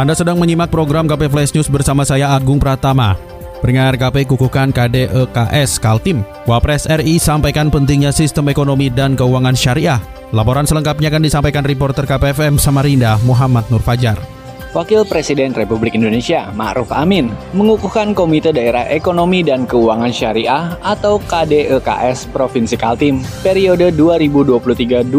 Anda sedang menyimak program KP Flash News bersama saya Agung Pratama. Peringat KP kukuhkan KDEKS Kaltim. Wapres RI sampaikan pentingnya sistem ekonomi dan keuangan syariah. Laporan selengkapnya akan disampaikan reporter KPFM Samarinda Muhammad Nur Fajar. Wakil Presiden Republik Indonesia Ma'ruf Amin mengukuhkan Komite Daerah Ekonomi dan Keuangan Syariah atau KDEKS Provinsi Kaltim periode 2023-2025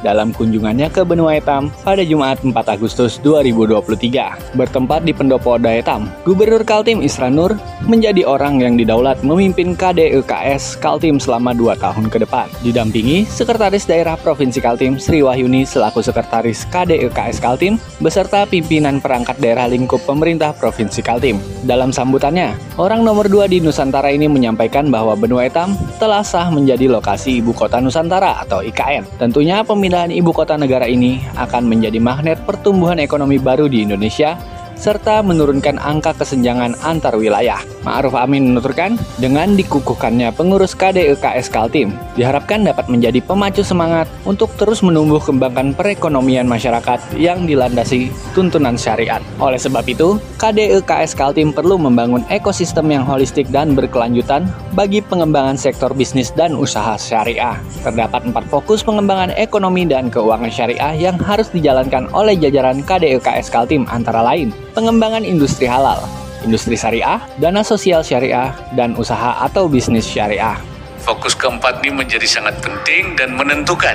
dalam kunjungannya ke Benua Etam pada Jumat 4 Agustus 2023. Bertempat di Pendopo Daetam, Gubernur Kaltim Isra Nur menjadi orang yang didaulat memimpin KDEKS Kaltim selama dua tahun ke depan. Didampingi Sekretaris Daerah Provinsi Kaltim Sri Wahyuni selaku Sekretaris KDEKS Kaltim beserta pimpinan perangkat daerah lingkup pemerintah Provinsi Kaltim. Dalam sambutannya, orang nomor dua di Nusantara ini menyampaikan bahwa Benua Etam telah sah menjadi lokasi ibu kota Nusantara atau IKN. Tentunya pemindahan ibu kota negara ini akan menjadi magnet pertumbuhan ekonomi baru di Indonesia serta menurunkan angka kesenjangan antar wilayah. Ma'ruf Amin menuturkan, dengan dikukuhkannya pengurus KDEKS Kaltim, diharapkan dapat menjadi pemacu semangat untuk terus menumbuh kembangkan perekonomian masyarakat yang dilandasi tuntunan syariat. Oleh sebab itu, KDEKS Kaltim perlu membangun ekosistem yang holistik dan berkelanjutan bagi pengembangan sektor bisnis dan usaha syariah. Terdapat empat fokus pengembangan ekonomi dan keuangan syariah yang harus dijalankan oleh jajaran KDEKS Kaltim antara lain pengembangan industri halal, industri syariah, dana sosial syariah, dan usaha atau bisnis syariah. Fokus keempat ini menjadi sangat penting dan menentukan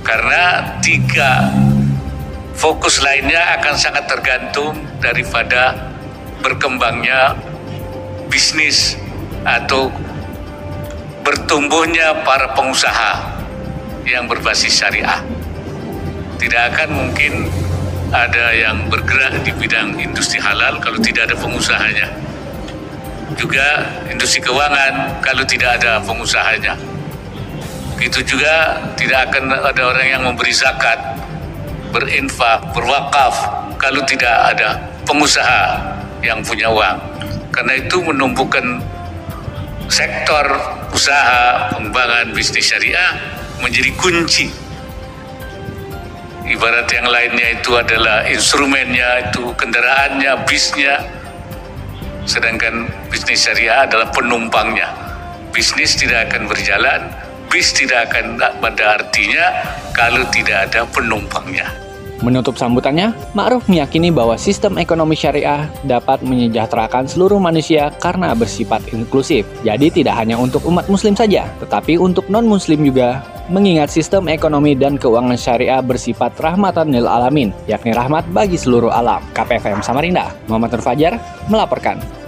karena tiga fokus lainnya akan sangat tergantung daripada berkembangnya bisnis atau bertumbuhnya para pengusaha yang berbasis syariah. Tidak akan mungkin ada yang bergerak di bidang industri halal kalau tidak ada pengusahanya. Juga industri keuangan kalau tidak ada pengusahanya. Begitu juga tidak akan ada orang yang memberi zakat, berinfak, berwakaf kalau tidak ada pengusaha yang punya uang. Karena itu menumbuhkan sektor usaha pengembangan bisnis syariah menjadi kunci ibarat yang lainnya itu adalah instrumennya, itu kendaraannya, bisnya. Sedangkan bisnis syariah adalah penumpangnya. Bisnis tidak akan berjalan, bis tidak akan pada artinya kalau tidak ada penumpangnya. Menutup sambutannya, Ma'ruf meyakini bahwa sistem ekonomi syariah dapat menyejahterakan seluruh manusia karena bersifat inklusif. Jadi tidak hanya untuk umat muslim saja, tetapi untuk non-muslim juga mengingat sistem ekonomi dan keuangan syariah bersifat rahmatan lil alamin, yakni rahmat bagi seluruh alam. KPFM Samarinda, Muhammad Nur Fajar melaporkan.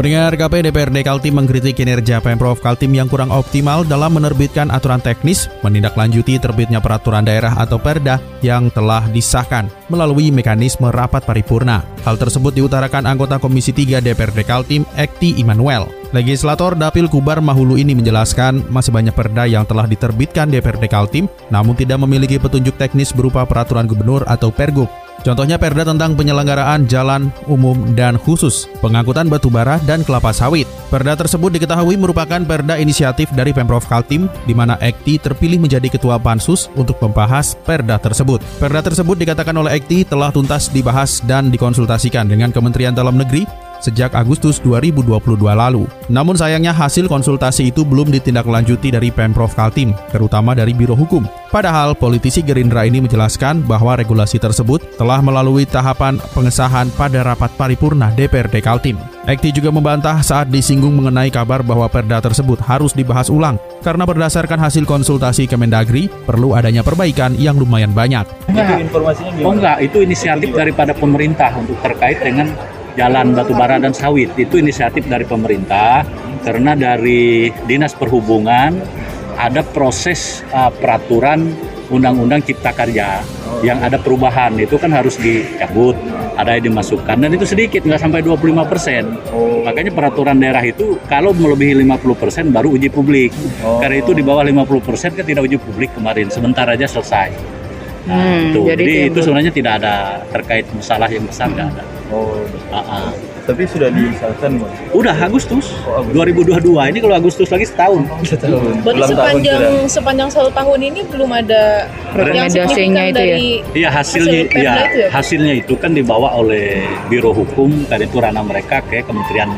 Pendengar KP DPRD Kaltim mengkritik kinerja Pemprov Kaltim yang kurang optimal dalam menerbitkan aturan teknis menindaklanjuti terbitnya peraturan daerah atau perda yang telah disahkan melalui mekanisme rapat paripurna. Hal tersebut diutarakan anggota Komisi 3 DPRD Kaltim, Ekti Immanuel. Legislator Dapil Kubar Mahulu ini menjelaskan masih banyak perda yang telah diterbitkan DPRD Kaltim namun tidak memiliki petunjuk teknis berupa peraturan gubernur atau pergub. Contohnya perda tentang penyelenggaraan jalan umum dan khusus, pengangkutan batu bara dan kelapa sawit. Perda tersebut diketahui merupakan perda inisiatif dari Pemprov Kaltim, di mana Ekti terpilih menjadi ketua pansus untuk membahas perda tersebut. Perda tersebut dikatakan oleh Ekti telah tuntas dibahas dan dikonsultasikan dengan Kementerian Dalam Negeri sejak Agustus 2022 lalu. Namun sayangnya hasil konsultasi itu belum ditindaklanjuti dari Pemprov Kaltim, terutama dari Biro Hukum. Padahal politisi Gerindra ini menjelaskan bahwa regulasi tersebut telah melalui tahapan pengesahan pada rapat paripurna DPRD Kaltim. Ekti juga membantah saat disinggung mengenai kabar bahwa perda tersebut harus dibahas ulang karena berdasarkan hasil konsultasi Kemendagri perlu adanya perbaikan yang lumayan banyak. Itu informasinya gimana? Oh enggak, itu inisiatif daripada pemerintah untuk terkait dengan jalan batubara dan sawit itu inisiatif dari pemerintah karena dari dinas perhubungan ada proses uh, peraturan Undang-Undang Cipta Karya yang ada perubahan itu kan harus dicabut, ada yang dimasukkan dan itu sedikit nggak sampai 25 persen. Makanya peraturan daerah itu kalau melebihi 50 persen baru uji publik. Karena itu di bawah 50 persen kan tidak uji publik kemarin, sebentar aja selesai. Nah, Hmm, itu. jadi Jadi, itu sebenarnya tidak ada terkait masalah yang besar nggak ada. Oh, Ah, ah. tapi sudah disahkan Bang. Udah Agustus, Oh, Agustus. 2022 ini kalau Agustus lagi setahun. Setahun. Berarti Ulang tahun sepanjang sudah. sepanjang satu tahun ini belum ada yang signifikan itu ya? dari Iya hasilnya, Hasil ya, itu ya? hasilnya itu kan dibawa oleh Biro Hukum dan itu ranah mereka ke Kementerian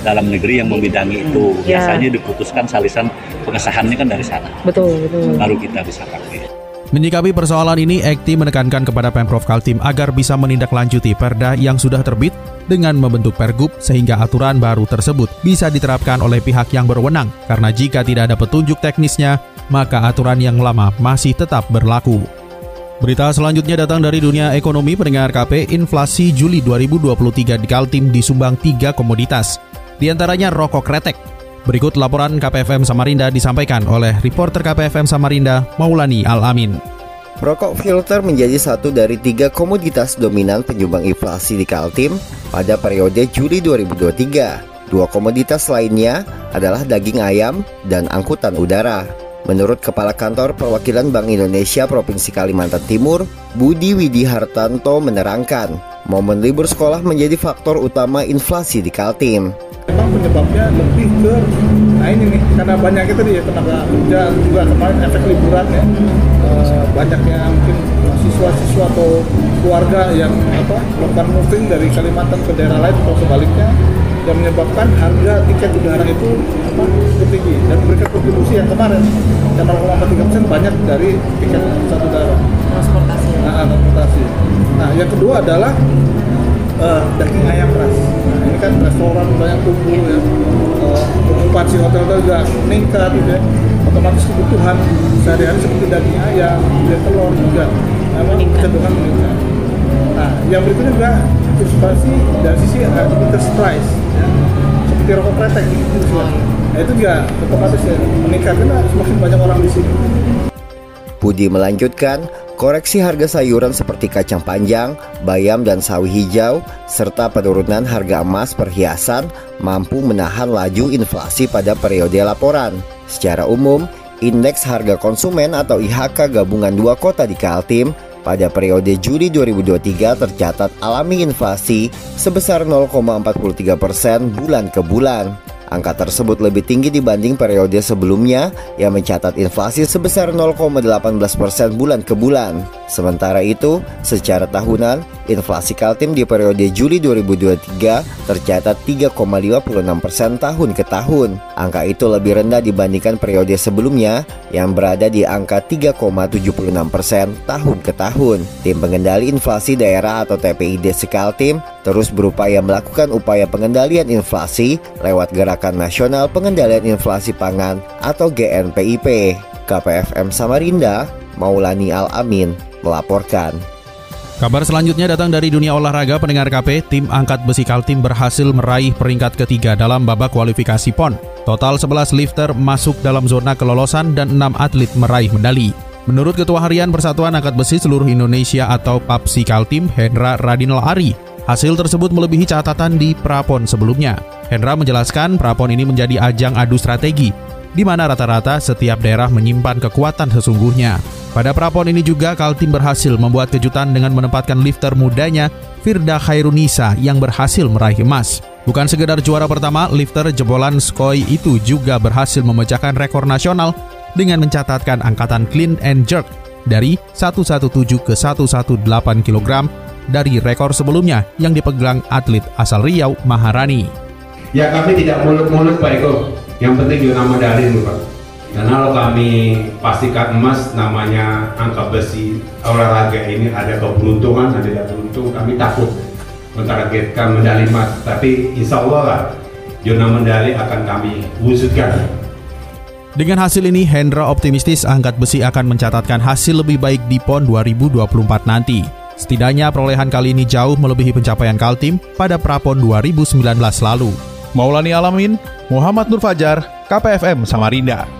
Dalam Negeri yang membidangi itu. Ya. Biasanya diputuskan salisan pengesahannya kan dari sana, Betul, betul. baru kita bisa pakai. Menyikapi persoalan ini, Ekti menekankan kepada Pemprov Kaltim agar bisa menindaklanjuti perda yang sudah terbit dengan membentuk pergub sehingga aturan baru tersebut bisa diterapkan oleh pihak yang berwenang karena jika tidak ada petunjuk teknisnya, maka aturan yang lama masih tetap berlaku. Berita selanjutnya datang dari dunia ekonomi pendengar KP, inflasi Juli 2023 di Kaltim disumbang tiga komoditas, di antaranya rokok kretek. Berikut laporan KPFM Samarinda disampaikan oleh reporter KPFM Samarinda, Maulani Al-Amin. Rokok filter menjadi satu dari tiga komoditas dominan penyumbang inflasi di Kaltim pada periode Juli 2023. Dua komoditas lainnya adalah daging ayam dan angkutan udara. Menurut Kepala Kantor Perwakilan Bank Indonesia Provinsi Kalimantan Timur, Budi Widi Hartanto menerangkan, momen libur sekolah menjadi faktor utama inflasi di Kaltim. Penyebabnya lebih ke nah ini nih karena banyak itu di tenaga kerja juga kemarin efek liburan ya Eh, banyaknya mungkin siswa-siswa atau keluarga yang apa melakukan moving dari Kalimantan ke daerah lain atau sebaliknya yang menyebabkan harga tiket udara itu apa cukup tinggi dan memberikan kontribusi yang kemarin yang 0,43 persen banyak dari tiket satu udara transportasi. nah, transportasi nah yang kedua adalah eh, daging ayam ras. Kan restoran banyak tumbuh ya. Eh, okupansi hotel-hotel juga meningkat gitu ya. Otomatis kebutuhan sehari-hari seperti daging ayam, kemudian telur juga memang cenderungan meningkat. Nah, yang berikutnya juga antisipasi dari sisi harga price ya. Seperti rokok kretek gitu juga. Nah, itu juga otomatis ya meningkat karena semakin banyak orang di sini. Budi melanjutkan, koreksi harga sayuran seperti kacang panjang, bayam dan sawi hijau, serta penurunan harga emas perhiasan mampu menahan laju inflasi pada periode laporan. Secara umum, indeks harga konsumen atau IHK gabungan dua kota di Kaltim pada periode Juli 2023 tercatat alami inflasi sebesar 0,43 persen bulan ke bulan. Angka tersebut lebih tinggi dibanding periode sebelumnya yang mencatat inflasi sebesar 0,18 persen bulan ke bulan. Sementara itu, secara tahunan, inflasi Kaltim di periode Juli 2023 tercatat 3,56 persen tahun ke tahun. Angka itu lebih rendah dibandingkan periode sebelumnya yang berada di angka 3,76 persen tahun ke tahun. Tim Pengendali Inflasi Daerah atau TPID Sekaltim terus berupaya melakukan upaya pengendalian inflasi lewat Gerakan Nasional Pengendalian Inflasi Pangan atau GNPIP. KPFM Samarinda, Maulani Al-Amin melaporkan. Kabar selanjutnya datang dari dunia olahraga pendengar KP, tim angkat besi Kaltim berhasil meraih peringkat ketiga dalam babak kualifikasi PON. Total 11 lifter masuk dalam zona kelolosan dan 6 atlet meraih medali. Menurut Ketua Harian Persatuan Angkat Besi Seluruh Indonesia atau PAPSI Kaltim, Hendra Radinal Ari, hasil tersebut melebihi catatan di prapon sebelumnya. Hendra menjelaskan prapon ini menjadi ajang adu strategi, di mana rata-rata setiap daerah menyimpan kekuatan sesungguhnya. Pada prapon ini juga Kaltim berhasil membuat kejutan dengan menempatkan lifter mudanya Firda Khairunisa yang berhasil meraih emas. Bukan sekedar juara pertama, lifter jebolan Skoi itu juga berhasil memecahkan rekor nasional dengan mencatatkan angkatan clean and jerk dari 117 ke 118 kg dari rekor sebelumnya yang dipegang atlet asal Riau Maharani. Ya kami tidak mulut-mulut Pak Eko. Yang penting juga medali nih Pak. Dan kalau kami pastikan emas namanya angka besi olahraga ini ada keberuntungan, ada tidak beruntung, kami takut mentargetkan medali emas. Tapi insya Allah lah, zona medali akan kami wujudkan. Dengan hasil ini, Hendra optimistis angkat besi akan mencatatkan hasil lebih baik di PON 2024 nanti. Setidaknya perolehan kali ini jauh melebihi pencapaian Kaltim pada Prapon 2019 lalu. Maulani Alamin, Muhammad Nur Fajar, KPFM Samarinda.